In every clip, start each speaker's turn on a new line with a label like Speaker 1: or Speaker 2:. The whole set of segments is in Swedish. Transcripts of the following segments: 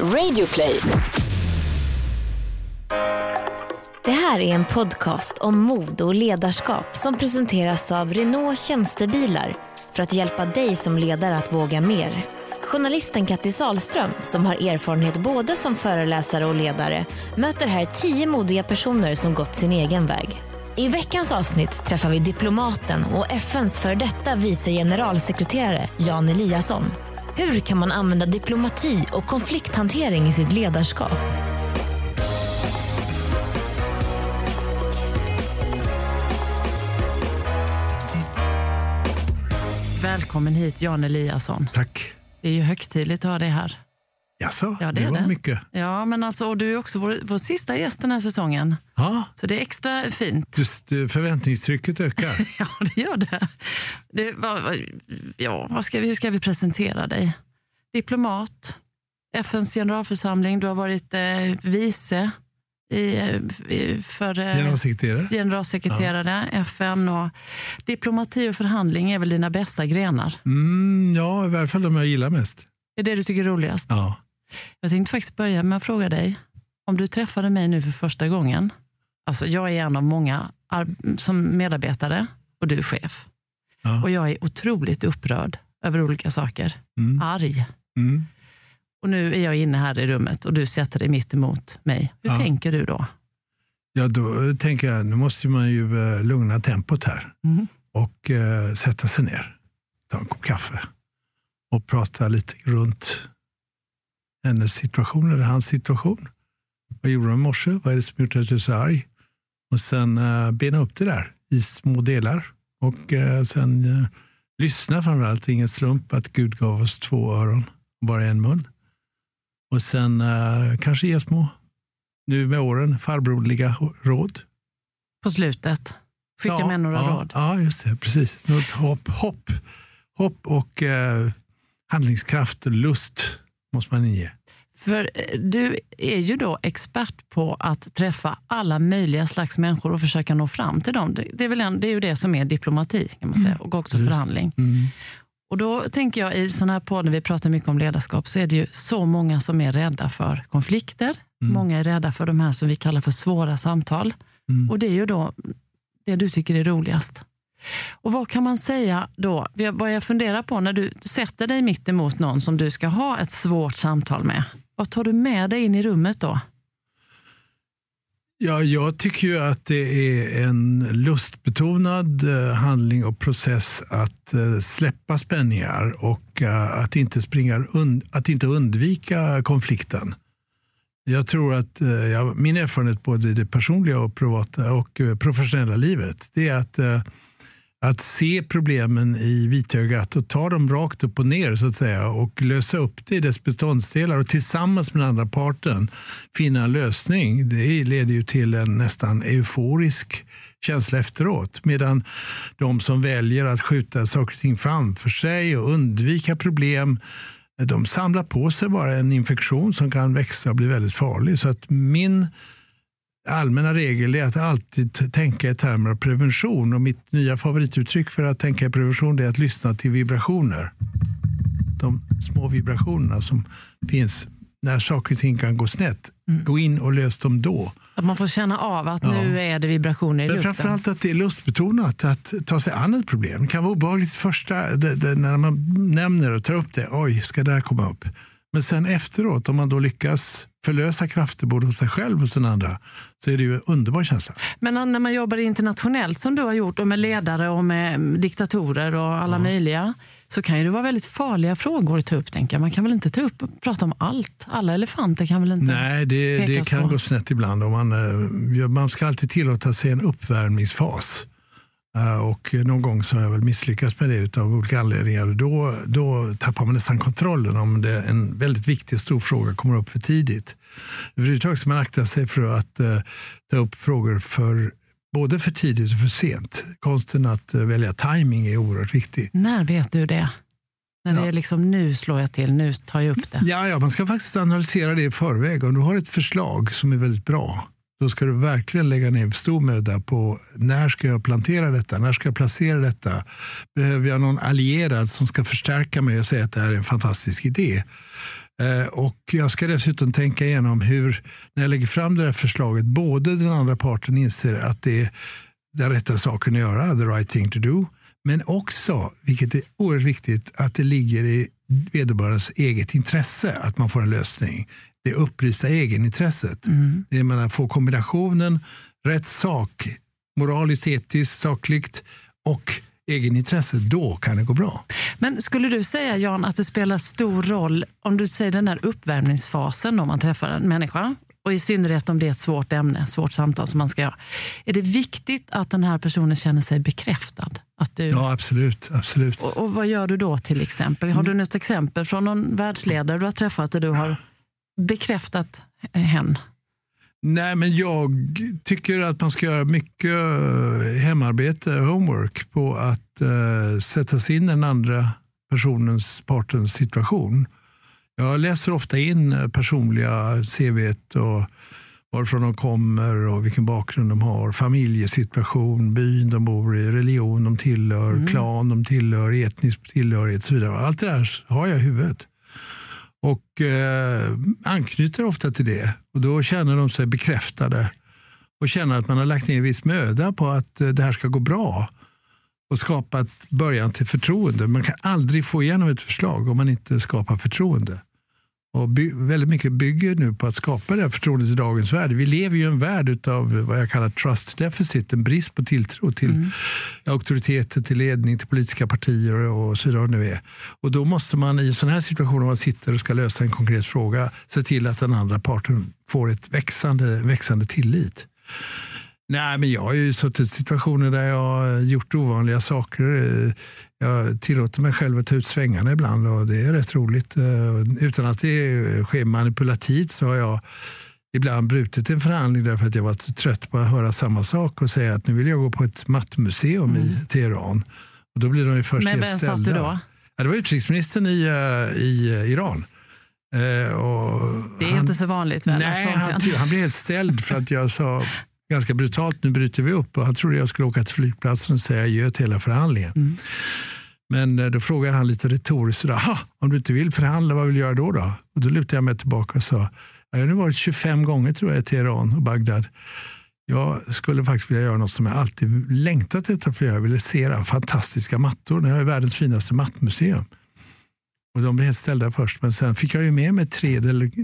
Speaker 1: Radioplay.
Speaker 2: Det här är en podcast om mod och ledarskap som presenteras av Renault Tjänstebilar för att hjälpa dig som ledare att våga mer. Journalisten Kattis Salström, som har erfarenhet både som föreläsare och ledare, möter här tio modiga personer som gått sin egen väg. I veckans avsnitt träffar vi diplomaten och FNs före detta vice generalsekreterare Jan Eliasson. Hur kan man använda diplomati och konflikthantering i sitt ledarskap?
Speaker 3: Välkommen hit Jan Eliasson.
Speaker 4: Tack.
Speaker 3: Det är ju högtidligt att ha dig här.
Speaker 4: Jaså,
Speaker 3: Ja, det är
Speaker 4: var
Speaker 3: det.
Speaker 4: mycket.
Speaker 3: Ja, men alltså, och du är också vår, vår sista gäst den här säsongen.
Speaker 4: Ja,
Speaker 3: Så det är extra fint.
Speaker 4: just, eh, förväntningstrycket ökar.
Speaker 3: Ja, det gör det. det vad- ja, vad ska vi, hur ska vi presentera dig? Diplomat, FNs generalförsamling, du har varit eh, vice i, eh, i- för eh,
Speaker 4: Generalsekreterare.
Speaker 3: generalsekreterare, FN och diplomati och förhandling är väl dina bästa grenar?
Speaker 4: Mm, ja, i varje fall de jag gillar mest.
Speaker 3: Det är det du tycker är roligast?
Speaker 4: Ja.
Speaker 3: Jag tänkte faktiskt börja med att fråga dig, om du träffade mig nu för första gången. Alltså jag är en av många som medarbetare och du är chef.
Speaker 4: Ja.
Speaker 3: Och jag är otroligt upprörd över olika saker.
Speaker 4: Mm.
Speaker 3: Arg.
Speaker 4: Mm.
Speaker 3: Och nu är jag inne här i rummet och du sätter dig mitt emot mig. Hur
Speaker 4: Ja.
Speaker 3: tänker du då?
Speaker 4: Ja, då tänker jag, nu måste man ju eh, lugna tempot här
Speaker 3: Mm.
Speaker 4: och eh, sätta sig ner, ta en kopp kaffe och prata lite runt hennes situation eller hans situation. Vad gjorde de i morse? Vad är det som gjort att du är så arg? Och sen eh, bena upp det där i små delar och eh, sen eh, lyssna framförallt. Ingen slump att Gud gav oss två öron och bara en mun. Och sen eh, kanske ge små, nu med åren, farbrorliga råd.
Speaker 3: På slutet. Skicka
Speaker 4: Ja,
Speaker 3: med några
Speaker 4: ja,
Speaker 3: råd.
Speaker 4: Ja, just det. Precis. Något hopp, hopp, hopp och eh, handlingskraft och lust måste man inge.
Speaker 3: För eh, du är ju då expert på att träffa alla möjliga slags människor och försöka nå fram till dem. Det, är, väl en, det är ju det som är diplomati kan man säga, och också förhandling.
Speaker 4: Mm.
Speaker 3: Och då tänker jag i sådana här poddar, vi pratar mycket om ledarskap, så är det ju så många som är rädda för konflikter.
Speaker 4: Mm.
Speaker 3: Många är rädda för de här som vi kallar för svåra samtal.
Speaker 4: Mm.
Speaker 3: Och det är ju då det du tycker är roligast. Och vad kan man säga då? Vad jag funderar på när du sätter dig mitt emot någon som du ska ha ett svårt samtal med. Vad tar du med dig in i rummet då?
Speaker 4: Ja, jag tycker ju att det är en lustbetonad eh, handling och process att eh, släppa spänningar och eh, att inte, springa, att inte undvika konflikten. Jag tror att ja, min erfarenhet både i det personliga och privata och professionella livet det är att, eh, att se problemen i vitögat och ta dem rakt upp och ner så att säga och lösa upp det i dess beståndsdelar och tillsammans med den andra parten finna en lösning. Det leder ju till en nästan euforisk känsla efteråt. Medan de som väljer att skjuta saker och ting framför sig och undvika problem de samlar på sig bara en infektion som kan växa och bli väldigt farlig. Så att min allmänna regel är att alltid tänka i termer av prevention. Och mitt nya favorituttryck för att tänka i prevention är att lyssna till vibrationer. De små vibrationerna som finns när saker och ting kan gå snett. Gå in och lös dem då.
Speaker 3: Att man får känna av att
Speaker 4: Ja.
Speaker 3: nu är det vibrationer i
Speaker 4: Men
Speaker 3: luften.
Speaker 4: framförallt att det är lustbetonat att ta sig an ett problem. Det kan vara obehagligt första, det, det, när man nämner och tar upp det. Oj, ska det här komma upp? Men sen efteråt, om man då lyckas förlösa krafter både hos sig själv och hos den andra, så är det ju en underbar känsla.
Speaker 3: Men när man jobbar internationellt som du har gjort och med ledare och med diktatorer och alla möjliga så kan det vara väldigt farliga frågor att ta upp. Tänker. Man kan väl inte ta upp och prata om allt? Alla elefanter kan väl inte...
Speaker 4: Nej, det, det kan
Speaker 3: på.
Speaker 4: gå snett ibland. Om man, eh, ja, man ska alltid tillåta sig en uppvärmningsfas. Eh, Och någon gång så har jag väl misslyckats med det av olika anledningar. Då, då tappar man nästan kontrollen om det en väldigt viktig stor fråga kommer upp för tidigt. Överhuvudtaget ska man akta sig för att eh, ta upp frågor för både för tidigt och för sent. Konsten att eh, välja timing är oerhört viktig.
Speaker 3: När vet du det? När det
Speaker 4: Ja.
Speaker 3: är liksom nu slår jag till, nu tar jag upp det.
Speaker 4: Ja, ja, man ska faktiskt analysera det i förväg. Om du har ett förslag som är väldigt bra, då ska du verkligen lägga ner stor möda på när ska jag plantera detta, när ska jag placera detta? Behöver jag någon allierad som ska förstärka mig och säga att det här är en fantastisk idé? Eh, och jag ska dessutom tänka igenom hur, när jag lägger fram det här förslaget, både den andra parten inser att det är den rätta saken att göra, the right thing to do, men också, vilket är oerhört viktigt, att det ligger i vederbörandes eget intresse att man får en lösning. Det upplysta egenintresset. Mm. Det att få kombinationen rätt sak, moraliskt, etiskt, sakligt och egenintresse, då kan det gå bra.
Speaker 3: Men skulle du säga Jan att det spelar stor roll om du säger den här uppvärmningsfasen om man träffar en människa och i synnerhet om det är ett svårt ämne, svårt samtal som man ska göra. Är det viktigt att den här personen känner sig bekräftad? Att du...
Speaker 4: Ja, absolut. absolut.
Speaker 3: Och, och vad gör du då till exempel? Har du något exempel från någon världsledare du har träffat där du har bekräftat hen?
Speaker 4: Nej, men jag tycker att man ska göra mycket eh, hemarbete, homework, på att uh, sätta sig in i den andra personens, partens situation. Jag läser ofta in eh, personliga CV och varifrån de kommer och vilken bakgrund de har, familjesituation, byn de bor i, religion de tillhör, mm. klan de tillhör, etnisk tillhörighet och så vidare. Allt det där har jag i huvudet och eh, anknyter ofta till det. Och Då känner de sig bekräftade och känner att man har lagt ner viss möda på att eh, det här ska gå bra och skapat början till förtroende. Man kan aldrig få igenom ett förslag om man inte skapar förtroende. Och by, väldigt mycket bygger nu på att skapa det här förtroendet i dagens värld. Vi lever i en värld av vad jag kallar trust deficit, en brist på tilltro till mm. auktoriteter, till ledning, till politiska partier och så vidare. Nu är. Och då måste man i sådana här situationer, om man sitter och ska lösa en konkret fråga, se till att den andra parten får ett växande, växande tillit. Nej, men jag har ju suttit i situationer där jag har gjort ovanliga saker. Jag tillåter mig själv att ta ut svängarna ibland och det är rätt roligt. Utan att det sker manipulativt så har jag ibland brutit en förhandling därför att jag var trött på att höra samma sak och säga att nu vill jag gå på ett mattmuseum mm. i Teheran. Och då blir de ju först
Speaker 3: Men vem satt du då?
Speaker 4: Ja, det var utrikesministern i, eh, i Iran.
Speaker 3: Eh, det är han, inte så vanligt väl?
Speaker 4: Nej, han, han blev helt ställd för att jag sa ganska brutalt, nu bryter vi upp. Och han trodde jag skulle åka till flygplatsen och säga adjö till hela förhandlingen. Mm. Men eh, då frågade han lite retoriskt, om du inte vill förhandla, vad vill du göra då? då? Och då lutade jag mig tillbaka och sa, jag har nu varit 25 gånger tror jag i Teheran och Bagdad. Jag skulle faktiskt vilja göra något som jag alltid längtat efter för jag ville se fantastiska mattor. Ni har ju världens finaste mattmuseum. Och de blev helt ställda först, men sen fick jag ju med mig tre,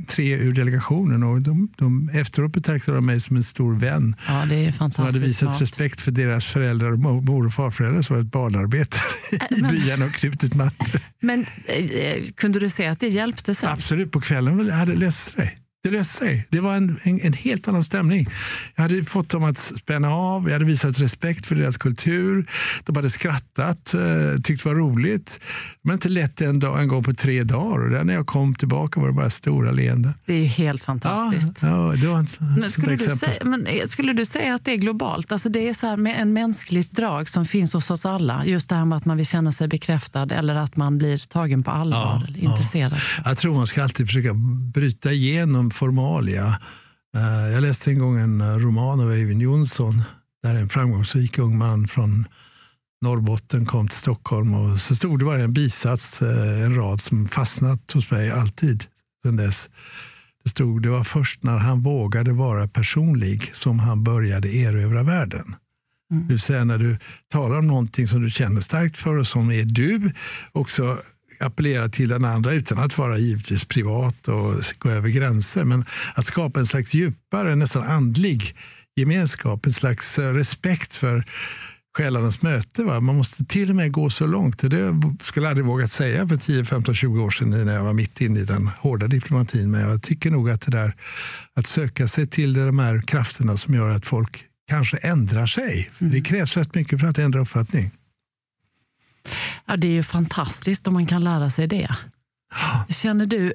Speaker 4: tre ur delegationen och de, de, efteråt betraktade de mig som en stor vän.
Speaker 3: Ja, det är fantastiskt
Speaker 4: som hade visat smart. respekt för deras föräldrar, mor och farföräldrar som var ett barnarbetare i men, byarna och knutit mattor.
Speaker 3: Men eh, kunde du se att det hjälpte sen?
Speaker 4: Absolut, på kvällen hade löst sig. Det löste sig. Det var en, en, en, helt annan stämning. Jag hade fått dem att spänna av, jag hade visat respekt för deras kultur. De hade skrattat, eh, tyckt det var roligt. Det var inte lätt en, dag, en gång på tre dagar. Och där när jag kom tillbaka var det bara stora leenden.
Speaker 3: Det är ju helt fantastiskt.
Speaker 4: Ja, ja,
Speaker 3: men skulle, du säga, men eh, skulle du säga att det är globalt? Alltså det är så med en mänskligt drag som finns hos oss alla. Just det här med att man vill känna sig bekräftad eller att man blir tagen på allvar. Ja, eller intresserad.
Speaker 4: Jag tror man ska alltid försöka bryta igenom formalia. Eh, jag läste en gång en eh, roman av Eivind Johnson där en framgångsrik ung man från Norrbotten kom till Stockholm och så stod det bara en bisats, eh, en rad som fastnat hos mig alltid sedan dess. Det stod det var först när han vågade vara personlig som han började erövra världen. Mm. Det vill säga när du talar om någonting som du känner starkt för och som är du, också appellera till den andra utan att vara givetvis privat och gå över gränser. Men att skapa en slags djupare, nästan andlig gemenskap, en slags eh, respekt för själarnas möte. Va? Man måste till och med gå så långt. Det skulle jag aldrig vågat säga för 10, 15, 20 år sedan när jag var mitt inne i den hårda diplomatin. Men jag tycker nog att det där att söka sig till de här krafterna som gör att folk kanske ändrar sig. Mm. Det krävs rätt mycket för att ändra uppfattning.
Speaker 3: Ja, det är ju fantastiskt om man kan lära sig det. Känner du,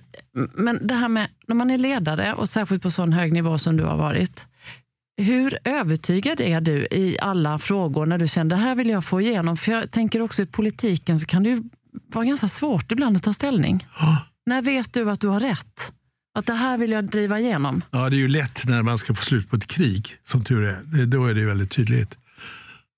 Speaker 3: men det här med när man är ledare och särskilt på sån hög nivå som du har varit. Hur övertygad är du i alla frågor när du känner det här vill jag få igenom? För jag tänker också i politiken så kan det ju vara ganska svårt ibland att ta ställning. När vet du att du har rätt? Att det här vill jag driva igenom?
Speaker 4: Ja, det är ju lätt när man ska få slut på ett krig, som tur är. Då är det ju väldigt tydligt.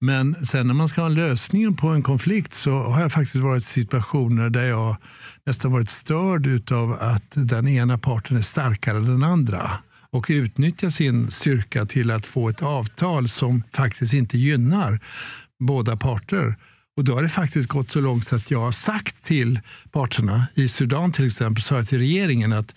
Speaker 4: Men sen när man ska ha lösningen på en konflikt så har jag faktiskt varit i situationer där jag nästan varit störd av att den ena parten är starkare än den andra och utnyttjar sin styrka till att få ett avtal som faktiskt inte gynnar båda parter. Och då har det faktiskt gått så långt att jag har sagt till parterna, i Sudan till exempel, sa jag till regeringen att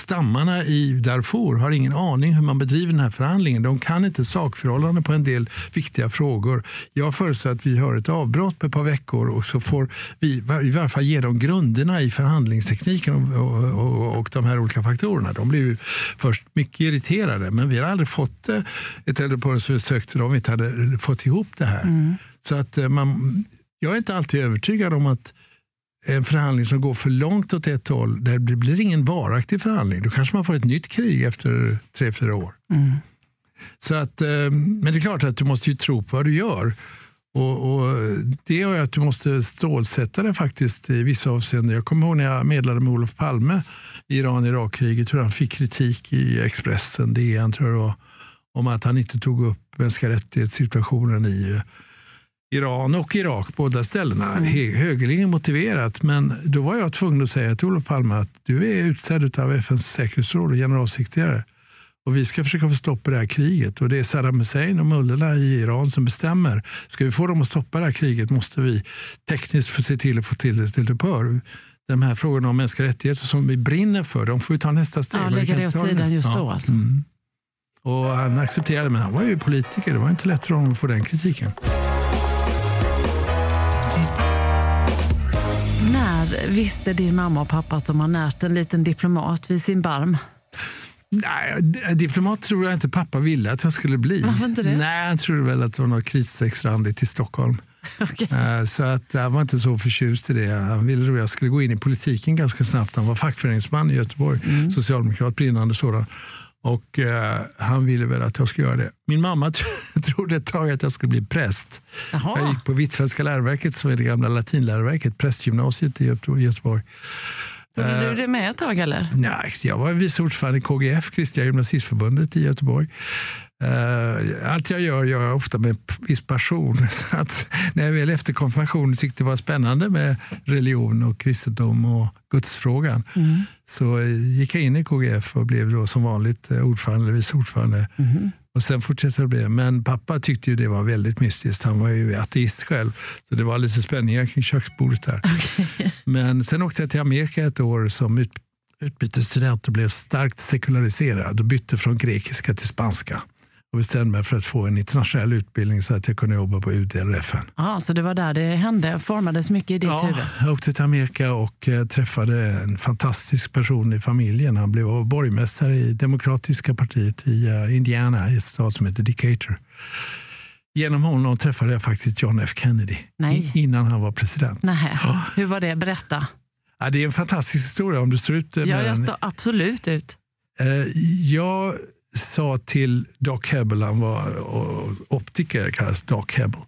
Speaker 4: stammarna i Darfur har ingen aning hur man bedriver den här förhandlingen. De kan inte sakförhållanden på en del viktiga frågor. Jag föreslår att vi har ett avbrott på ett par veckor och så får vi i varje fall ge dem grunderna i förhandlingstekniken och, och, och de här olika faktorerna. De blev först mycket irriterade men vi har aldrig fått eh, ett eldupphör som vi sökte om vi inte hade fått ihop det här. Mm. Så att eh, man, jag är inte alltid övertygad om att en förhandling som går för långt åt ett håll, där det blir ingen varaktig förhandling. Då kanske man får ett nytt krig efter tre, fyra år. Mm. Så att, eh, men det är klart att du måste ju tro på vad du gör. Och, och Det gör att du måste stålsätta det faktiskt i vissa avseenden. Jag kommer ihåg när jag medlade med Olof Palme i Iran-Irak-kriget, hur han fick kritik i Expressen, DN tror jag om att han inte tog upp mänskliga rättighetssituationen i Iran och Irak, båda ställena. Mm. Högerligen motiverat. Men då var jag tvungen att säga till Olof Palme att du är utsedd av FNs säkerhetsråd och generalsekreterare. Och vi ska försöka få stopp på det här kriget. Och det är Saddam Hussein och mullorna i Iran som bestämmer. Ska vi få dem att stoppa det här kriget måste vi tekniskt få se till att få till ett eldupphör. De här frågorna om mänskliga rättigheter som vi brinner för, de får vi ta nästa steg.
Speaker 3: Ja, lägga det åt sidan just då alltså. Mm.
Speaker 4: Och han accepterade, men han var ju politiker. Det var inte lätt för honom att få den kritiken.
Speaker 3: När visste din mamma och pappa att de har närt en liten diplomat vid sin barm?
Speaker 4: Nej, diplomat tror jag inte pappa ville att jag skulle bli.
Speaker 3: Varför inte det?
Speaker 4: Nej, han trodde väl att det var något krisexrandigt i Stockholm.
Speaker 3: Okay.
Speaker 4: Eh, så att han var inte så förtjust i det. Han ville att jag skulle gå in i politiken ganska snabbt. Han var fackföreningsman i Göteborg, mm. socialdemokrat, brinnande sådan. Och eh, Han ville väl att jag skulle göra det. Min mamma trodde ett tag att jag skulle bli präst.
Speaker 3: Jaha.
Speaker 4: Jag gick på Hvitfeldtska läroverket, som är det gamla latinläroverket, prästgymnasiet i Göteborg.
Speaker 3: Du eh, det med ett tag? eller?
Speaker 4: Nej, jag var vice ordförande i KGF, Kristiga gymnasistförbundet i Göteborg. Uh, allt jag gör, gör jag ofta med viss passion. Så att när jag väl efter konfirmationen tyckte det var spännande med religion och kristendom och gudsfrågan mm. så gick jag in i KGF och blev då som vanligt eh, ordförande eller vice ordförande. Mm. Och sen fortsatte det bli. Men pappa tyckte ju det var väldigt mystiskt. Han var ju ateist själv. Så det var lite spänningar kring köksbordet där. Okay. Men sen åkte jag till Amerika ett år som ut, utbytesstudent och blev starkt sekulariserad och bytte från grekiska till spanska och bestämde mig för att få en internationell utbildning så att jag kunde jobba på UD eller FN.
Speaker 3: Ah, så det var där det hände, formades mycket i ditt
Speaker 4: ja,
Speaker 3: huvud?
Speaker 4: Jag åkte till Amerika och eh, träffade en fantastisk person i familjen. Han blev borgmästare i Demokratiska partiet i uh, Indiana, i en stad som heter Decatur. Genom honom träffade jag faktiskt John F Kennedy
Speaker 3: Nej.
Speaker 4: innan han var president.
Speaker 3: Nej. Ja. Hur var det? Berätta.
Speaker 4: Ja, det är en fantastisk historia om du står ut med
Speaker 3: Ja, jag står absolut ut.
Speaker 4: Uh, jag sa till Doc Hebel, han var optiker, kallas Doc Hebel,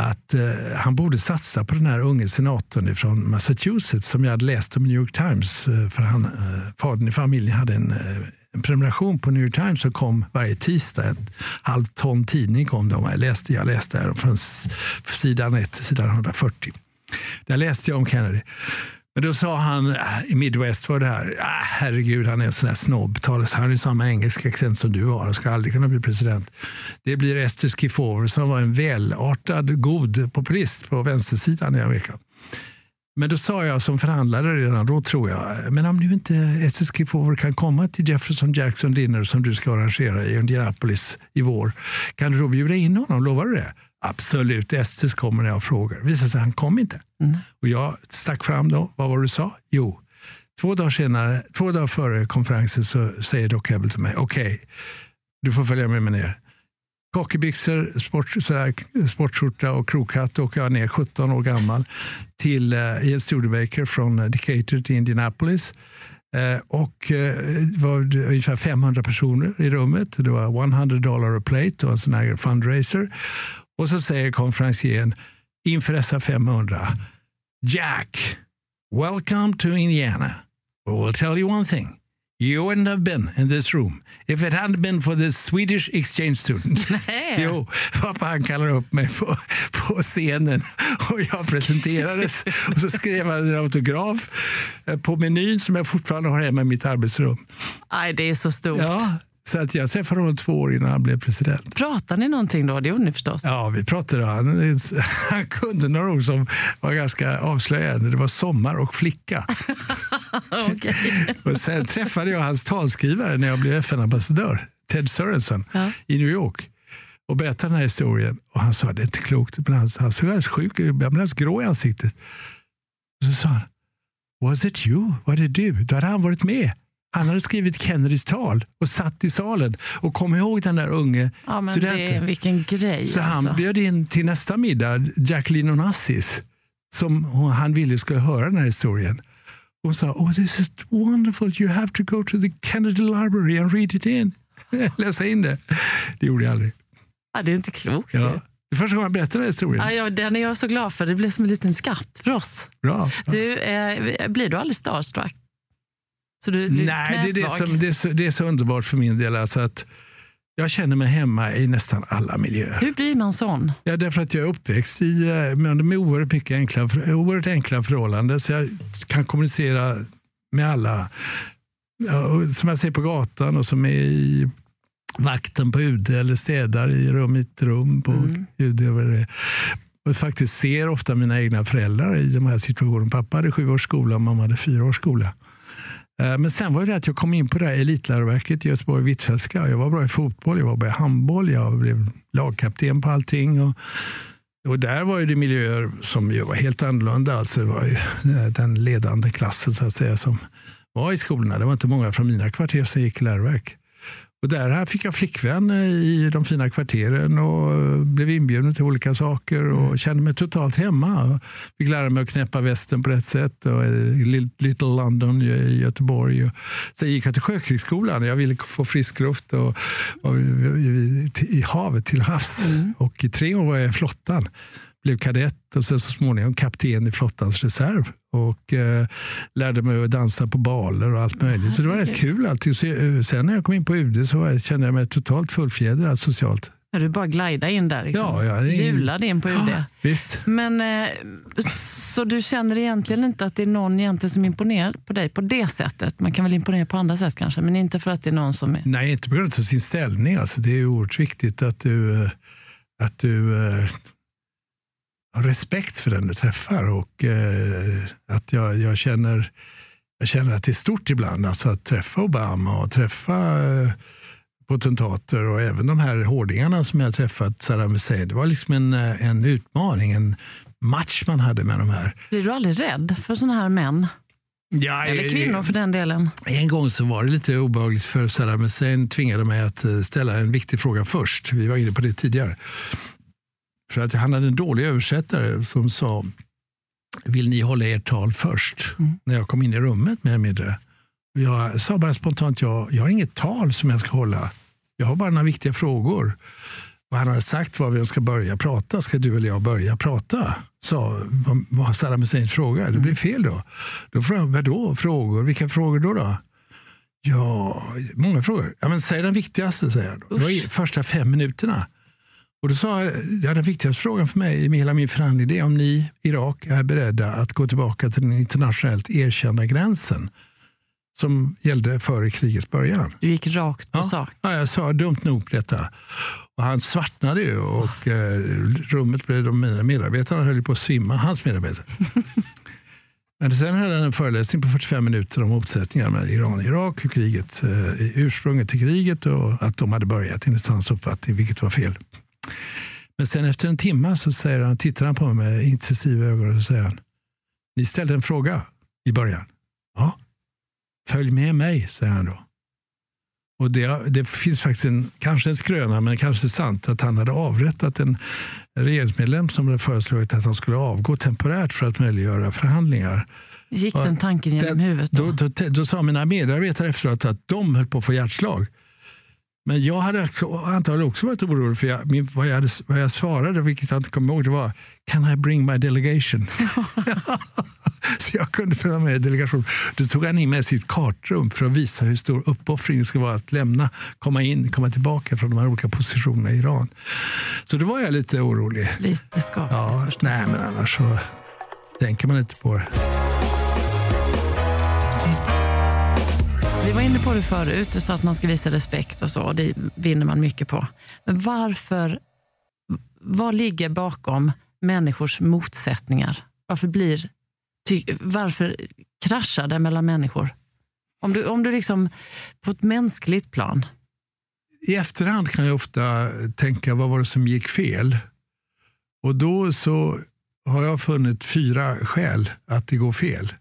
Speaker 4: att eh, han borde satsa på den här unge senatorn från Massachusetts som jag hade läst om i New York Times. Eh, för han, eh, fadern i familjen hade en, eh, en prenumeration på New York Times som kom varje tisdag. En halv ton tidning kom de. Jag läste, jag läste från sidan 1 till sidan 140. Där läste jag om Kennedy. Men då sa han äh, i Midwest var det här, ah, herregud han är en sån här snobb, han har samma engelska accent som du har, han ska aldrig kunna bli president. Det blir Esther Skifover som var en välartad, god populist på vänstersidan i Amerika. Men då sa jag som förhandlare redan då, tror jag, men om nu inte Esther Skifover kan komma till Jefferson Jackson Dinner som du ska arrangera i Indianapolis i vår, kan du då bjuda in honom? Lovar du det? Absolut, Estes kommer när jag frågar. Det visade sig att han kom inte. Mm. Och jag stack fram då. Vad var det du sa? Jo, två dagar, senare, två dagar före konferensen så säger Doc Hebel till mig, okej, okay, du får följa med mig ner. Sport, sportskjorta och krokhatt åker jag ner, 17 år gammal, till, uh, i en Studebaker från Decatur till Indianapolis. Uh, och uh, det var ungefär 500 personer i rummet. Det var 100 dollar a plate och en sån här fundraiser. Och så säger konferencieren inför dessa 500. Jack, welcome to Indiana. But we'll tell you one thing. You wouldn't have been in this room if it hadn't been for the Swedish exchange student.
Speaker 3: Nej.
Speaker 4: jo, pappa han kallar upp mig på, på scenen och jag presenterades. och så skrev han en autograf eh, på menyn som jag fortfarande har hemma i mitt arbetsrum.
Speaker 3: Aj, det är så stort.
Speaker 4: Ja, så att jag träffade honom två år innan han blev president.
Speaker 3: Pratar ni någonting då? Det gjorde ni förstås.
Speaker 4: Ja, vi pratade. Han, han kunde några ord som var ganska avslöjande. Det var sommar och flicka. Och sen träffade jag hans talskrivare när jag blev FN-ambassadör, Ted Sörensen,
Speaker 3: Ja.
Speaker 4: i New York. Och berättade den här historien. Och han sa, det är inte klokt. Men han, han såg alldeles sjuk ut, jag blev grå i ansiktet. Och så sa han, was it you? Var det du? Då hade han varit med. Han hade skrivit Kennedys tal och satt i salen och kom ihåg den där unge
Speaker 3: Ja, men det,
Speaker 4: studenten.
Speaker 3: vilken grej.
Speaker 4: Så han
Speaker 3: alltså.
Speaker 4: bjöd in till nästa middag Jacqueline Onassis som han ville skulle höra den här historien. Hon sa, oh this is wonderful, you have to go to the Kennedy Library and read it in. Läsa in det. Det gjorde jag aldrig.
Speaker 3: ja, det är inte klokt.
Speaker 4: Ja. Det är första gången jag berättar den här historien.
Speaker 3: Ja, ja, den är jag så glad för. Det blev som en liten skatt för oss.
Speaker 4: Bra.
Speaker 3: Du, eh, blir du aldrig starstruck? Så du, du är
Speaker 4: Nej, det är, det,
Speaker 3: knäsvag?
Speaker 4: som, det, är så, det är så underbart för min del. Alltså att jag känner mig hemma i nästan alla miljöer.
Speaker 3: Hur blir man sån?
Speaker 4: Ja, därför att jag är uppväxt i, eh, med oerhört, mycket enkla, oerhört enkla förhållanden. Så jag kan kommunicera med alla. Som jag ser på gatan och som är i vakten på UD eller städar i rum, mitt rum på
Speaker 3: Mm.
Speaker 4: UD. Är. Och faktiskt ser ofta mina egna föräldrar i de här situationerna. Pappa hade sju års skola och mamma hade fyra års skola. Eh, men sen var det att jag kom in på det här elitläroverket i Göteborg, Hvitfeldtska. Jag var bra i fotboll, jag var bra i handboll, jag blev lagkapten på allting. Och, och där var ju det miljöer som ju var helt annorlunda. Alltså det var ju eh, den ledande klassen så att säga som var i skolorna. Det var inte många från mina kvarter som gick i läroverk. Och där här fick jag flickvän eh, i de fina kvarteren och eh, blev inbjuden till olika saker och kände mig totalt hemma. Fick lära mig att knäppa västen på rätt sätt. Och i Little London i Göteborg. Sen gick jag till Sjökrigsskolan. Jag ville få frisk luft och, och i, i, i havet till havs. Och i tre år var jag i flottan. Blev kadett och sen så småningom kapten i flottans reserv. Och eh, lärde mig att dansa på baler och allt möjligt. Så det var rätt kul allting. Eh, sen när jag kom in på UD så kände jag mig totalt fullfjädrad socialt.
Speaker 3: Ja, du bara glida in där. Liksom.
Speaker 4: Ja, ja, det
Speaker 3: Hjulade in på UD.
Speaker 4: Ja, visst.
Speaker 3: Men, eh, så du känner egentligen inte att det är någon egentligen som imponerar på dig på det sättet? Man kan väl imponera på andra sätt kanske, men inte för att det är någon som är...
Speaker 4: Nej, inte på grund av sin ställning. Alltså, det är oerhört viktigt att du, eh, att du har respekt för den du träffar. Och eh, att jag, jag, känner, jag känner att det är stort ibland alltså att träffa Obama och träffa eh, potentater och även de här hårdingarna som jag träffat, Saddam Hussein. Det var liksom en, eh, en utmaning, en match man hade med de här.
Speaker 3: Blir du aldrig rädd för såna här män?
Speaker 4: Ja,
Speaker 3: Eller
Speaker 4: eh,
Speaker 3: kvinnor för den delen?
Speaker 4: En gång så var det lite obehagligt för Saddam Hussein tvingade mig att eh, ställa en viktig fråga först. Vi var inne på det tidigare. För att han hade en dålig översättare som sa vill ni hålla ert tal först?
Speaker 3: Mm.
Speaker 4: När jag kom in i rummet mer eller mindre. Jag sa bara spontant, jag, jag har inget tal som jag ska hålla. Jag har bara några viktiga frågor. Och han hade sagt var vi ska börja prata. Ska du eller jag börja prata? Sa var- Saddam Husseins fråga. Det blir fel då. Då frågade jag, vadå frågor? Vilka frågor då? då? Ja, många frågor. Ja, men säg den viktigaste, säger jag. Då. Det var i första fem minuterna. Och då sa jag, ja, den viktigaste frågan för mig i hela min förhandling det är om ni, Irak, är beredda att gå tillbaka till den internationellt erkända gränsen som gällde före krigets början.
Speaker 3: Du gick rakt på
Speaker 4: Ja.
Speaker 3: sak.
Speaker 4: Ja, jag sa dumt nog detta. Och han svartnade ju och eh, rummet blev, de mina medarbetarna höll på att svimma, hans medarbetare. Men sen höll han en föreläsning på 45 minuter om motsättningar mellan Iran och Irak, hur kriget, eh, ursprunget till kriget och att de hade börjat enligt hans uppfattning, vilket var fel. Men sen efter en timme så säger han, tittar han på mig med intensiva ögon och säger han, ni ställde en fråga i början. Ja, följ med mig, säger han då. Och det, det finns faktiskt en, kanske en skröna, men kanske sant, att han hade avrättat en regeringsmedlem som hade föreslagit att han skulle avgå temporärt för att möjliggöra förhandlingar.
Speaker 3: Gick den tanken genom
Speaker 4: den-
Speaker 3: huvudet då?
Speaker 4: Då, då, då sa mina medarbetare efteråt att de höll på att få hjärtslag. Men jag hade också, antagligen också varit orolig för jag, min, vad, jag hade, vad jag svarade, vilket jag inte kommer ihåg, det var Can I bring my delegation? så jag kunde följa med i delegationen. Då tog han in med sitt kartrum för att visa hur stor uppoffring det skulle vara att lämna, komma in, komma tillbaka från de här olika positionerna i Iran. Så då var jag lite orolig.
Speaker 3: Lite skakig
Speaker 4: ja. Nej, men annars så tänker man inte på det.
Speaker 3: Vi var inne på det förut, du sa att man ska visa respekt och så, det vinner man mycket på. Men varför, vad ligger bakom människors motsättningar? Varför, blir, ty, varför kraschar det mellan människor? Om du, om du liksom, på ett mänskligt plan.
Speaker 4: I efterhand kan jag ofta tänka, vad var det som gick fel? Och då så har jag funnit fyra skäl att det går fel.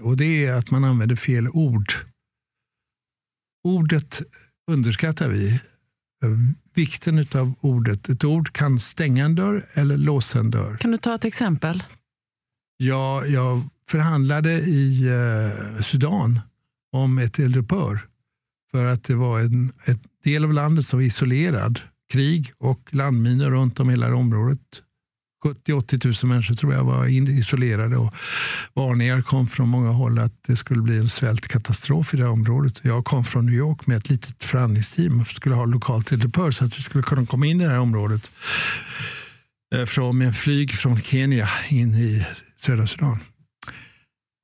Speaker 4: Och det är att man använder fel ord. Ordet underskattar vi. Vikten av ordet. Ett ord kan stänga en dörr eller låsa en dörr.
Speaker 3: Kan du ta ett exempel?
Speaker 4: Ja, jag förhandlade i Sudan om ett eldupphör. För att det var en ett del av landet som var isolerad. Krig och landminor runt om hela området. 70-80 000 människor tror jag var isolerade och varningar kom från många håll att det skulle bli en svältkatastrof i det här området. Jag kom från New York med ett litet förhandlingsteam och skulle ha lokalt eldupphör så att vi skulle kunna komma in i det här området eh, från med flyg från Kenya in i södra Sudan.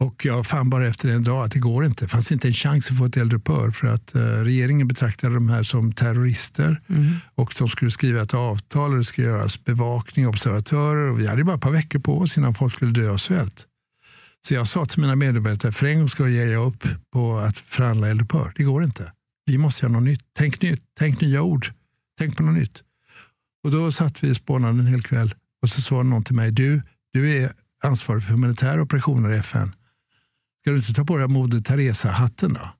Speaker 4: Och jag fann bara efter en dag att det går inte. Det fanns inte en chans att få ett eldupphör för att uh, regeringen betraktade de här som terrorister mm. och de skulle skriva ett avtal och det skulle göras bevakning, observatörer och vi hade bara ett par veckor på oss innan folk skulle dö av svält. Så jag sa till mina medarbetare, för en gång ska jag ge upp på att förhandla eldupphör. Det går inte. Vi måste göra något nytt. Tänk nytt. Tänk nya ord. Tänk på något nytt. Och då satt vi och spånade en hel kväll och så sa någon till mig, du, du är ansvarig för humanitära operationer i FN. Ska du inte ta på dig Moder Teresa-hatten då?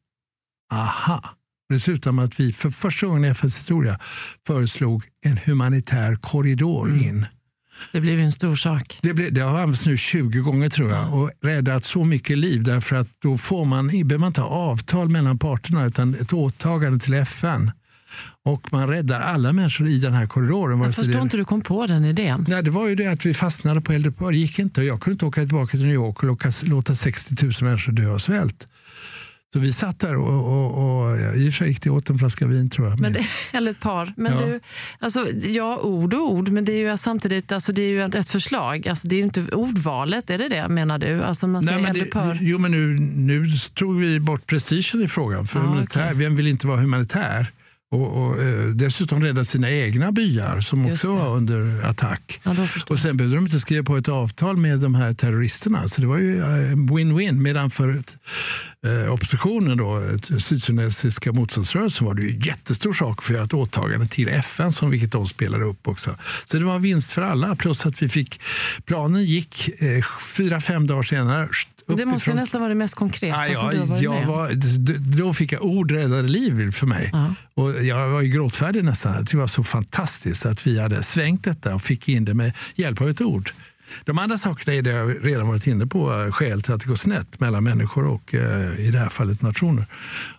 Speaker 4: Aha. Det slutade med att vi för första gången i FNs historia föreslog en humanitär korridor
Speaker 3: Mm.
Speaker 4: in.
Speaker 3: Det blev ju en stor sak.
Speaker 4: Det, blev, det har använts nu 20 gånger tror jag och räddat så mycket liv därför att då får man, behöver man inte ha avtal mellan parterna utan ett åtagande till FN. Och man räddar alla människor i den här korridoren.
Speaker 3: Jag förstår
Speaker 4: det-
Speaker 3: inte hur du kom på den idén.
Speaker 4: Nej, det var ju det att vi fastnade på eldupphör. Det gick inte. och Jag kunde inte åka tillbaka till New York och låta, låta 60 000 människor dö av svält. Så vi satt där och, och, och ja, i och för sig gick det åt en flaska vin tror jag.
Speaker 3: Men det, eller ett par. Men
Speaker 4: Ja.
Speaker 3: du, alltså, ja, ord och ord, men det är ju samtidigt alltså, det är ju ett, förslag. Alltså, det är inte ordvalet, är det det menar du? Alltså, man säger
Speaker 4: men
Speaker 3: eldupphör.
Speaker 4: jo, men nu, nu tog vi bort prestigen i frågan. För humanitär,
Speaker 3: okej.
Speaker 4: Vem vill inte vara humanitär? Och, och eh, dessutom rädda sina egna byar som
Speaker 3: Just
Speaker 4: också
Speaker 3: det.
Speaker 4: var under attack.
Speaker 3: Ja,
Speaker 4: Och sen behövde de inte skriva på ett avtal med de här terroristerna. Så det var ju eh, en win-win. Medan för eh, oppositionen, då, ett sydsudanesiska motståndsrörelsen, var det ju en jättestor sak för ett åtagande till FN, som vilket de spelade upp också. Så det var en vinst för alla. Plus att vi fick, planen gick eh, fyra, fem dagar senare.
Speaker 3: Det måste nästan vara det mest konkreta
Speaker 4: Ja,
Speaker 3: som du har varit
Speaker 4: jag
Speaker 3: med
Speaker 4: var, då fick jag ord räddade liv för mig.
Speaker 3: Ja.
Speaker 4: Och jag var ju gråtfärdig nästan. Det var så fantastiskt att vi hade svängt detta och fick in det med hjälp av ett ord. De andra sakerna är det jag redan varit inne på, eh, skäl till att det går snett mellan människor och eh, i det här fallet nationer.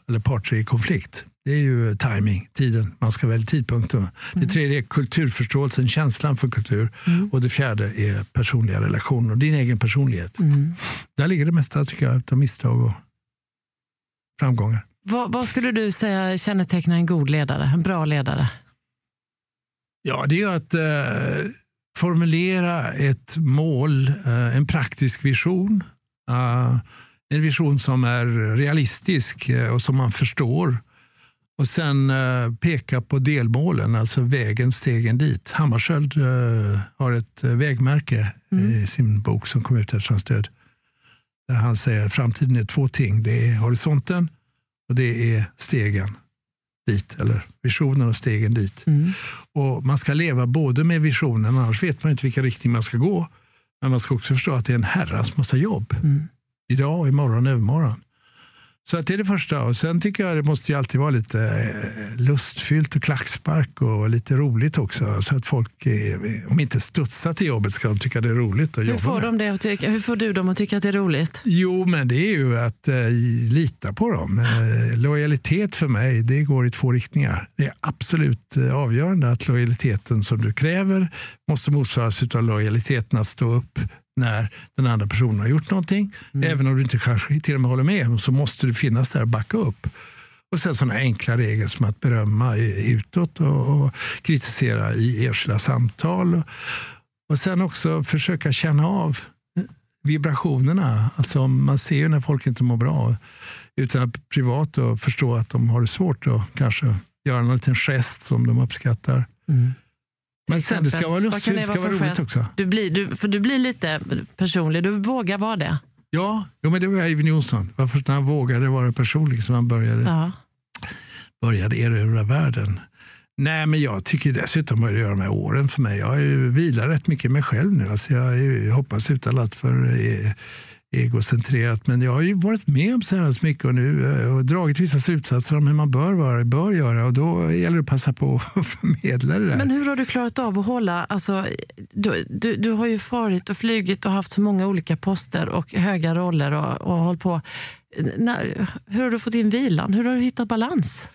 Speaker 4: Eller parter i konflikt. Det är ju timing, tiden. Man ska välja tidpunkten. Det tredje är kulturförståelsen, känslan för kultur. Och det fjärde är personliga relationer, din egen personlighet.
Speaker 3: Mm.
Speaker 4: Där ligger det mesta tycker jag, av misstag och framgångar.
Speaker 3: Vad, vad skulle du säga kännetecknar en god ledare, en bra ledare?
Speaker 4: Ja, det är ju att eh, formulera ett mål, eh, en praktisk vision. Eh, en vision som är realistisk eh, och som man förstår. Och sen peka på delmålen, alltså vägen, stegen dit. Hammarskjöld har ett vägmärke i sin bok som kom ut efter hans död. Där han säger att framtiden är två ting. Det är horisonten och det är stegen dit. Eller visionen och stegen dit.
Speaker 3: Mm.
Speaker 4: Och Man ska leva både med visionen, annars vet man inte vilken riktning man ska gå. Men man ska också förstå att det är en herrans massa jobb.
Speaker 3: Mm.
Speaker 4: Idag, imorgon, övermorgon. Så att det är det första. Och sen tycker jag det måste ju alltid vara lite eh, lustfyllt och klackspark och lite roligt också. Så att folk, om inte studsar till jobbet, ska de tycka det är roligt att
Speaker 3: hur
Speaker 4: jobba
Speaker 3: får
Speaker 4: med.
Speaker 3: de det att tycka, Hur får du dem att tycka att det är roligt?
Speaker 4: Jo, men det är ju att eh, lita på dem. Eh, lojalitet för mig, det går i två riktningar. Det är absolut eh, avgörande att lojaliteten som du kräver måste motsvaras av lojaliteten att stå upp när den andra personen har gjort någonting. Även om du inte kanske till och med håller med så måste du finnas där och backa upp. Och sen sådana enkla regler som att berömma utåt och, och kritisera i enskilda samtal. Och, och sen också försöka känna av vibrationerna. Alltså man ser ju när folk inte mår bra. Utan att privat och förstå att de har det svårt och kanske göra en liten gest som de uppskattar. Men sen det ska vara lustigt, det ska
Speaker 3: vara
Speaker 4: roligt också.
Speaker 3: Du blir, du, för du blir lite personlig, du vågar vara det.
Speaker 4: Ja, jo, men det var Eivind Johnson. Det var först när han vågade vara personlig som han började,
Speaker 3: Ja.
Speaker 4: började erövra världen. Nej, men jag tycker dessutom att det gör de här åren för mig. Jag vilar rätt mycket mig själv nu. Alltså jag, jag hoppas utan allt för eh, egocentrerat. Men jag har ju varit med om så här mycket och nu eh, och dragit vissa slutsatser om hur man bör vara, bör göra. Och då gäller det att passa på att förmedla det där.
Speaker 3: Men hur har du klarat av att hålla, alltså, du, du, du har ju farit och flugit och haft så många olika poster och höga roller och, och hållit på. När, hur har du fått in vilan? Hur har du hittat balans?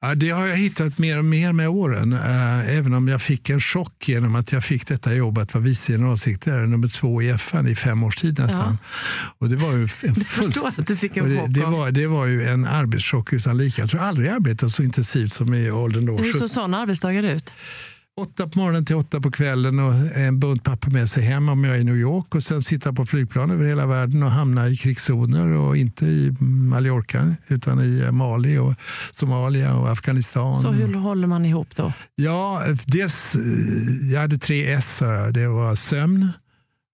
Speaker 4: Ja, det har jag hittat mer och mer med åren. Eh, Även om jag fick en chock genom att jag fick detta jobb att vara vice generalsekreterare nummer två i FN i fem års tid nästan. Och det var ju en
Speaker 3: att du fick en
Speaker 4: det, var, det var ju en arbetschock utan lika. Jag tror aldrig jag arbetat så intensivt som i åldern då.
Speaker 3: Hur
Speaker 4: Så
Speaker 3: såg sådana arbetsdagar ut?
Speaker 4: Åtta på morgonen till åtta på kvällen och en bunt papper med sig hem om jag är i New York och sen sitta på flygplan över hela världen och hamna i krigszoner och inte i Mallorca utan i Mali och Somalia och Afghanistan.
Speaker 3: Så hur håller man ihop då?
Speaker 4: Ja, dels, jag hade tre S. jag. Det var sömn,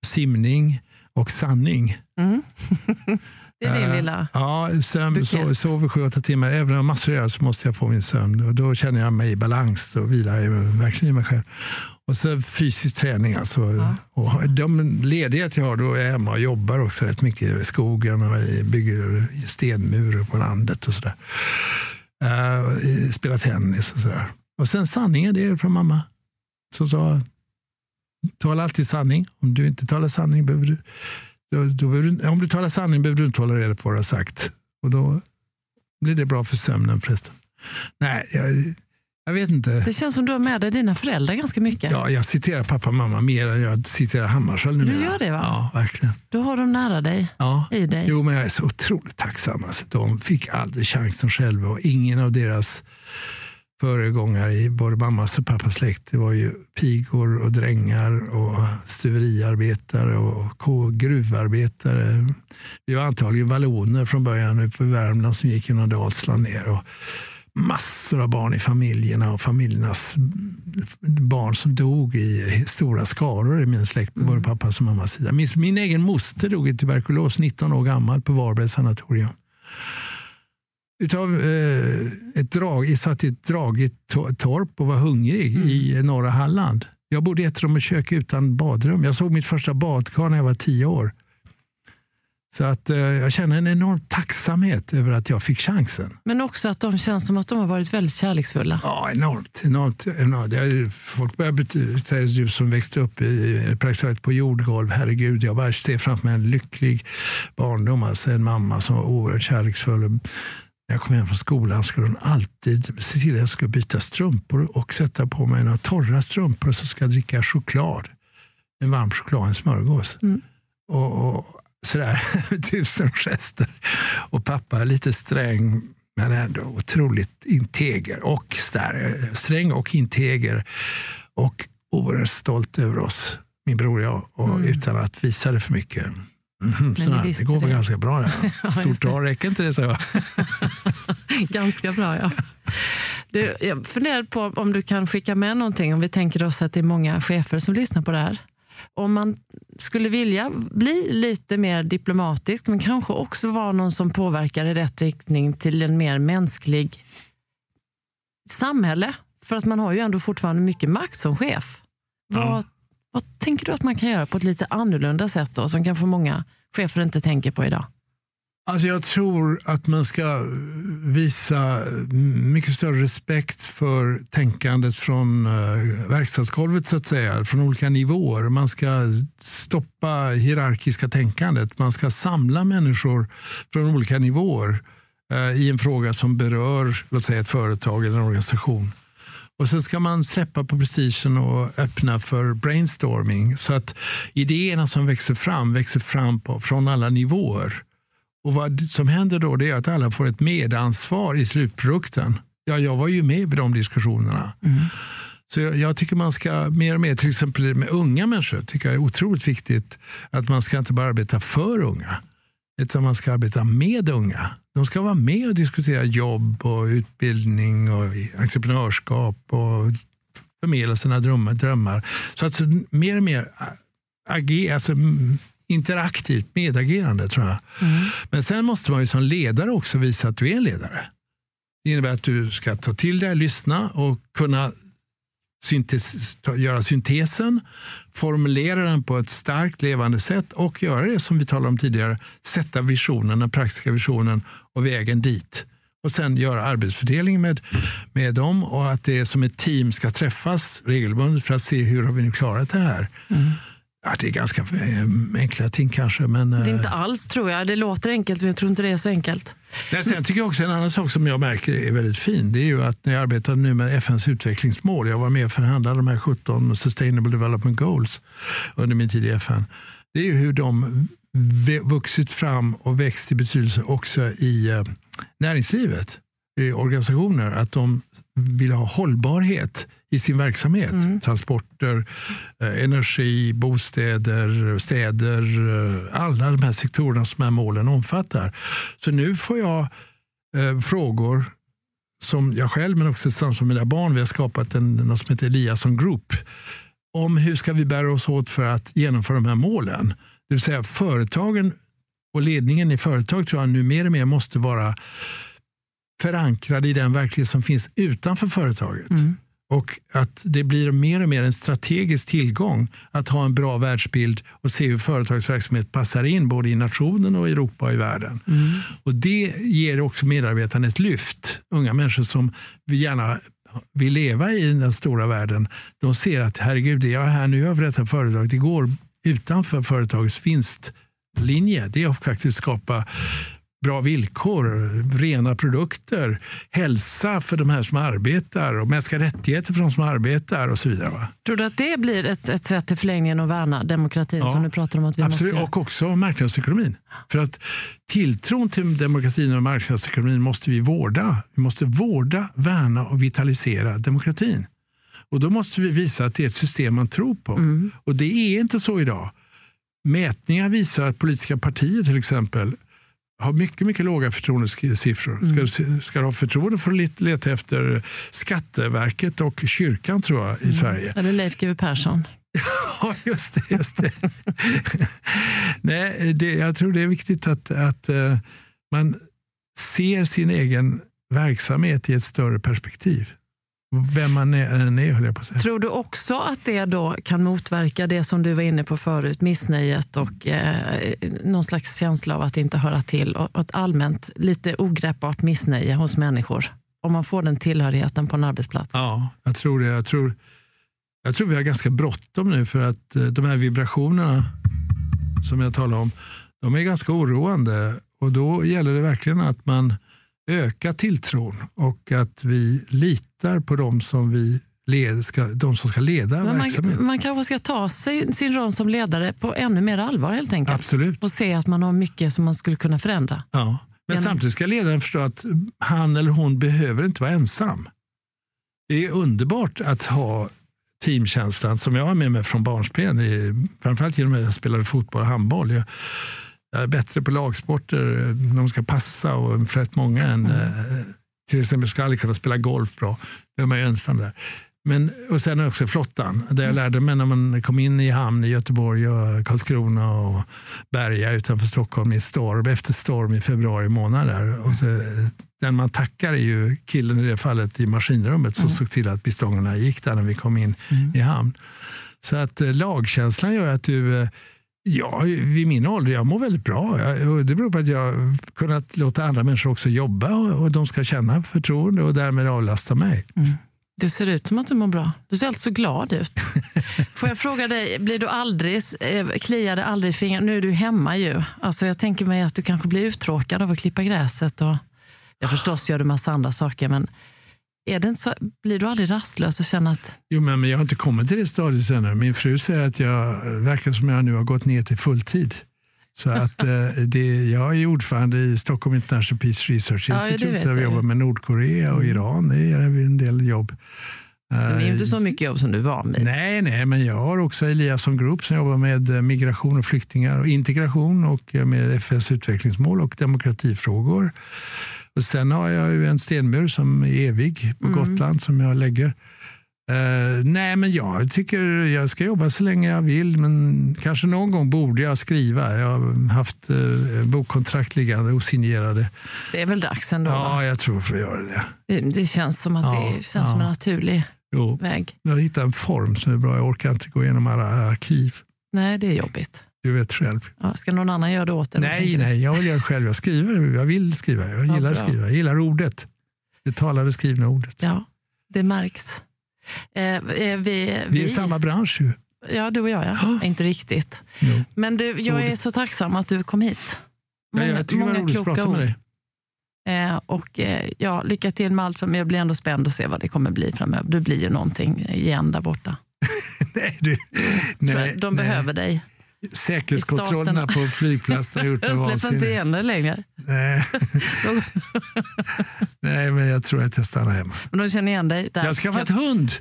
Speaker 4: simning och sanning.
Speaker 3: Mm. det är din
Speaker 4: Eh,
Speaker 3: lilla...
Speaker 4: Ja, sömn, so, sover sju, åtta timmar. Även om jag har massor att göra så måste jag få min sömn. Och då känner jag mig i balans och vilar jag verkligen i mig själv. Och så fysisk träning. Alltså. Och de ledighet jag har då är jag hemma och jobbar också rätt mycket i skogen och i- bygger stenmurar på landet och sådär. Uh, spelar tennis och sådär. Och sen sanningen, det är från mamma. Som sa, tala alltid sanning. Om du inte talar sanning behöver du då, du, om du talar sanning behöver du inte hålla reda på vad du har sagt. Och då blir det bra för sömnen förresten. Nej, jag, jag vet inte.
Speaker 3: Det känns som du har med dig dina föräldrar ganska mycket.
Speaker 4: Ja, jag citerar pappa och mamma mer än jag citerar Hammarskjöld numera.
Speaker 3: gör det, va?
Speaker 4: Ja, verkligen.
Speaker 3: Du har dem nära dig,
Speaker 4: Ja.
Speaker 3: i dig.
Speaker 4: Jo, men jag är så otroligt tacksam. Alltså, de fick aldrig chansen själva och ingen av deras föregångare i både mammas och pappas släkt det var ju pigor och drängar och stuveriarbetare och gruvarbetare. Vi var antagligen valloner från början uppe i Värmland som gick genom Dalsland ner. Och massor av barn i familjerna och familjernas barn som dog i stora skaror i min släkt på både pappas och mammas sida. Min, min egen moster dog i tuberkulos 19 år gammal på Varbergs sanatorium. Utav eh, ett drag, jag satt i ett dragigt to- torp och var hungrig i norra Halland. Jag bodde i ett rum och kök utan badrum. Jag såg mitt första badkar när jag var tio år. Så att eh, jag känner en enorm tacksamhet över att jag fick chansen.
Speaker 3: Men också att de känns som att de har varit väldigt kärleksfulla.
Speaker 4: Ja, enormt. enormt, enormt. Är, folk börjar betyda, du som växte upp i, praktiskt på jordgolv, herregud, jag bara ser framför mig en lycklig barndom. Alltså en mamma som var oerhört kärleksfull. Och När jag kom hem från skolan skulle hon alltid se till att jag skulle byta strumpor och sätta på mig några torra strumpor och så ska jag dricka choklad. En varm choklad, en smörgås.
Speaker 3: Mm.
Speaker 4: Och, och sådär, tusen gester. Och pappa lite sträng men ändå otroligt integer och stär, sträng och integer. Och oerhört stolt över oss, min bror och jag, och
Speaker 3: Mm.
Speaker 4: utan att visa det för mycket. Mhm,
Speaker 3: ni
Speaker 4: sådär, det går väl ganska bra det. Stort. A, räcker inte det? Så?
Speaker 3: Ganska bra, ja. Du, jag funderar på om du kan skicka med någonting, om vi tänker oss att det är många chefer som lyssnar på det här. Om man skulle vilja bli lite mer diplomatisk, men kanske också vara någon som påverkar i rätt riktning till en mer mänsklig samhälle. För att man har ju ändå fortfarande mycket makt som chef.
Speaker 4: Ja.
Speaker 3: Vad, vad tänker du att man kan göra på ett lite annorlunda sätt då, som kanske många chefer inte tänker på idag?
Speaker 4: Alltså jag tror att man ska visa mycket större respekt för tänkandet från eh, verkstadsgolvet så att säga, från olika nivåer. Man ska stoppa hierarkiska tänkandet. Man ska samla människor från olika nivåer eh, i en fråga som berör låt säga, ett företag eller en organisation. Och Sen ska man släppa på prestigen och öppna för brainstorming så att idéerna som växer fram växer fram på, från alla nivåer. Och Vad som händer då är att alla får ett medansvar i slutprodukten. Ja, jag var ju med vid de diskussionerna. Mm. Så jag, jag, tycker man ska mer och mer, till exempel med unga människor, tycker jag är otroligt viktigt att man ska inte bara arbeta för unga, utan man ska arbeta med unga. De ska vara med och diskutera jobb och utbildning och entreprenörskap och förmedla sina drömmar. Så att mer och mer agera, alltså interaktivt medagerande tror jag. Mm. Men sen måste man ju som ledare också visa att du är en ledare. Det innebär att du ska ta till dig, lyssna och kunna syntes, göra syntesen, formulera den på ett starkt levande sätt och göra det som vi talade om tidigare, sätta visionen, den praktiska visionen och vägen dit. Och sen göra arbetsfördelning med, med dem och att det som ett team ska träffas regelbundet för att se hur har vi nu klarat det här. Mm. Ja, det är ganska eh, enkla ting kanske. Men,
Speaker 3: det är inte eh, alls tror jag. Det låter enkelt men jag tror inte det är så enkelt.
Speaker 4: Nej, sen tycker jag också en annan sak som jag märker är väldigt fin. Det är ju att när jag arbetar nu med FNs utvecklingsmål. Jag var med och förhandlade de här 17 Sustainable Development Goals under min tid i FN. Det är ju hur de vuxit fram och växt i betydelse också i eh, näringslivet, i organisationer. Att de vill ha hållbarhet i sin verksamhet. Mm. Transporter, eh, energi, bostäder, städer. Eh, alla de här sektorerna som här målen omfattar. Så nu får jag eh, frågor som jag själv men också tillsammans med mina barn. Vi har skapat en, något som heter Eliasson Group. Om hur ska vi bära oss åt för att genomföra de här målen. Det vill säga företagen och ledningen i företag tror jag nu mer och mer måste vara förankrade i den verklighet som finns utanför företaget. Mm. Och att det blir mer och mer en strategisk tillgång att ha en bra världsbild och se hur företagets verksamhet passar in både i nationen och i Europa och i världen. Mm. Och Det ger också medarbetarna ett lyft. Unga människor som gärna vill leva i den stora världen, de ser att herregud, det jag är här nu över detta företag, det går utanför företagets vinstlinje. Det är att faktiskt skapa bra villkor, rena produkter, hälsa för de här som arbetar och mänskliga rättigheter för de som arbetar och så vidare. Va?
Speaker 3: Tror du att det blir ett, ett sätt i förlängningen att värna demokratin ja, som du pratar om att vi
Speaker 4: absolut,
Speaker 3: måste
Speaker 4: Och också marknadsekonomin. För att tilltron till demokratin och marknadsekonomin måste vi vårda. Vi måste vårda, värna och vitalisera demokratin. Och då måste vi visa att det är ett system man tror på. Mm. Och det är inte så idag. Mätningar visar att politiska partier till exempel har mycket, mycket låga förtroendesiffror. Mm. Ska, ska ha förtroende för att leta efter Skatteverket och kyrkan tror jag i mm. Sverige.
Speaker 3: Eller Leif GW Persson.
Speaker 4: ja, just det. Just det. Nej, det, jag tror det är viktigt att, att uh, man ser sin egen verksamhet i ett större perspektiv. Vem man än är, höll jag på att säga.
Speaker 3: Tror du också att det då kan motverka det som du var inne på förut, missnöjet och eh, någon slags känsla av att inte höra till och ett allmänt lite ogreppbart missnöje hos människor? Om man får den tillhörigheten på en arbetsplats.
Speaker 4: Ja, jag tror det. Jag tror, jag tror vi har ganska bråttom nu för att eh, de här vibrationerna som jag talar om, de är ganska oroande. Och då gäller det verkligen att man öka tilltron och att vi litar på de som, vi led, ska, de som ska leda
Speaker 3: Men
Speaker 4: verksamheten.
Speaker 3: Man, man kanske ska ta sig, sin roll som ledare på ännu mer allvar helt enkelt.
Speaker 4: Absolut.
Speaker 3: Och se att man har mycket som man skulle kunna förändra.
Speaker 4: Ja. Men Genom... samtidigt ska ledaren förstå att han eller hon behöver inte vara ensam. Det är underbart att ha teamkänslan som jag har med mig från barnsben. Framförallt genom att jag spelade fotboll och handboll. Jag, jag är bättre på lagsporter eh, de ska passa och för rätt många än mm. till exempel ska aldrig kunna spela golf bra. Då är man ju ensam där. Men, och sen också flottan, där jag mm. lärde mig när man kom in i hamn i Göteborg, och Karlskrona och Berga utanför Stockholm i storm, efter storm i februari månad. Där. Och så, den man tackar är ju killen i det fallet i maskinrummet som mm. såg till att bistångarna gick där när vi kom in mm. i hamn. Så att lagkänslan gör att du Ja, vid min ålder, jag mår väldigt bra. Jag, det beror på att jag kunnat låta andra människor också jobba och, och de ska känna förtroende och därmed avlasta mig.
Speaker 3: Mm. Det ser ut som att du mår bra. Du ser alltid så glad ut. Får jag fråga dig, blir du aldrig, eh, kliar det aldrig i fingrarna? Nu är du hemma ju. Alltså jag tänker mig att du kanske blir uttråkad av att klippa gräset. Och, jag förstås gör du massa andra saker, men är det inte så, blir du aldrig rastlös och känner att...
Speaker 4: Jo, men jag har inte kommit till det stadiet ännu. Min fru säger att jag verkar som jag nu har gått ner till fulltid. Så att, eh, det, jag är ordförande i Stockholm International Peace Research Institute ja, där vi jobbar med Nordkorea och. Iran. Det är en del jobb.
Speaker 3: det är inte så mycket jobb som du var med.
Speaker 4: Nej, nej, men jag har också Eliasson Group som jobbar med eh, migration och flyktingar och integration och med FNs utvecklingsmål och demokratifrågor. Och sen har jag ju en stenmur som är evig på mm. Gotland som jag lägger. Uh, nej, men jag tycker jag ska jobba så länge jag vill, men kanske någon gång borde jag skriva. Jag har haft uh, bokkontrakt liggande osignerade.
Speaker 3: Det är väl dags ändå?
Speaker 4: Ja, va? jag tror får göra det.
Speaker 3: det. Det känns som att ja, det känns ja. som en naturlig jo. väg.
Speaker 4: Jag har hittat en form som är bra. Jag orkar inte gå igenom alla arkiv.
Speaker 3: Nej, det är jobbigt.
Speaker 4: Du vet själv.
Speaker 3: Ja, ska någon annan göra det åt dig?
Speaker 4: Nej, nej, jag vill göra själv. Jag skriver. Jag vill skriva. Jag gillar ja, att skriva. Jag gillar ordet. Det talade skrivna ordet.
Speaker 3: Ja, det märks. Eh, eh vi, vi,
Speaker 4: vi är i samma bransch ju.
Speaker 3: Ja, du och jag. Ja. Oh. Inte riktigt. No. Men du, jag är så tacksam att du kom hit.
Speaker 4: Många, ja, jag tycker det var roligt att prata med dig.
Speaker 3: Eh, och, eh, ja, lycka till med allt. Men jag blir ändå spänd att se vad det kommer bli framöver. Du blir ju någonting igen där borta.
Speaker 4: nej, du, nej,
Speaker 3: De nej. behöver dig.
Speaker 4: Säkerhetskontrollerna på flygplatsen har gjort mig
Speaker 3: vansinnig. Släpper inte igen dig längre.
Speaker 4: Nej. Nej, men jag tror att jag stannar hemma.
Speaker 3: Men de känner igen dig?
Speaker 4: Där. Jag ska få ett hund.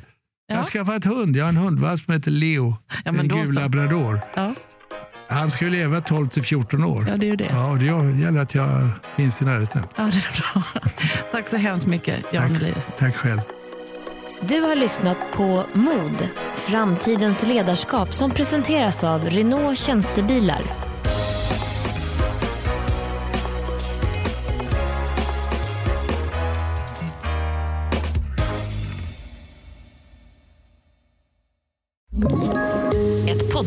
Speaker 4: Ja. Jag ska få ett hund. Jag har en hundvalp som heter Leo. Ja, en gul så. labrador. Ja. Han ska ju leva 12 till 14 år.
Speaker 3: Ja, det är ju det.
Speaker 4: Ja, och det gäller att jag finns i närheten.
Speaker 3: Ja, det är bra. Tack så hemskt mycket, Jan Eliasson.
Speaker 4: Tack själv.
Speaker 2: Du har lyssnat på Mod, framtidens ledarskap som presenteras av Renault Tjänstebilar.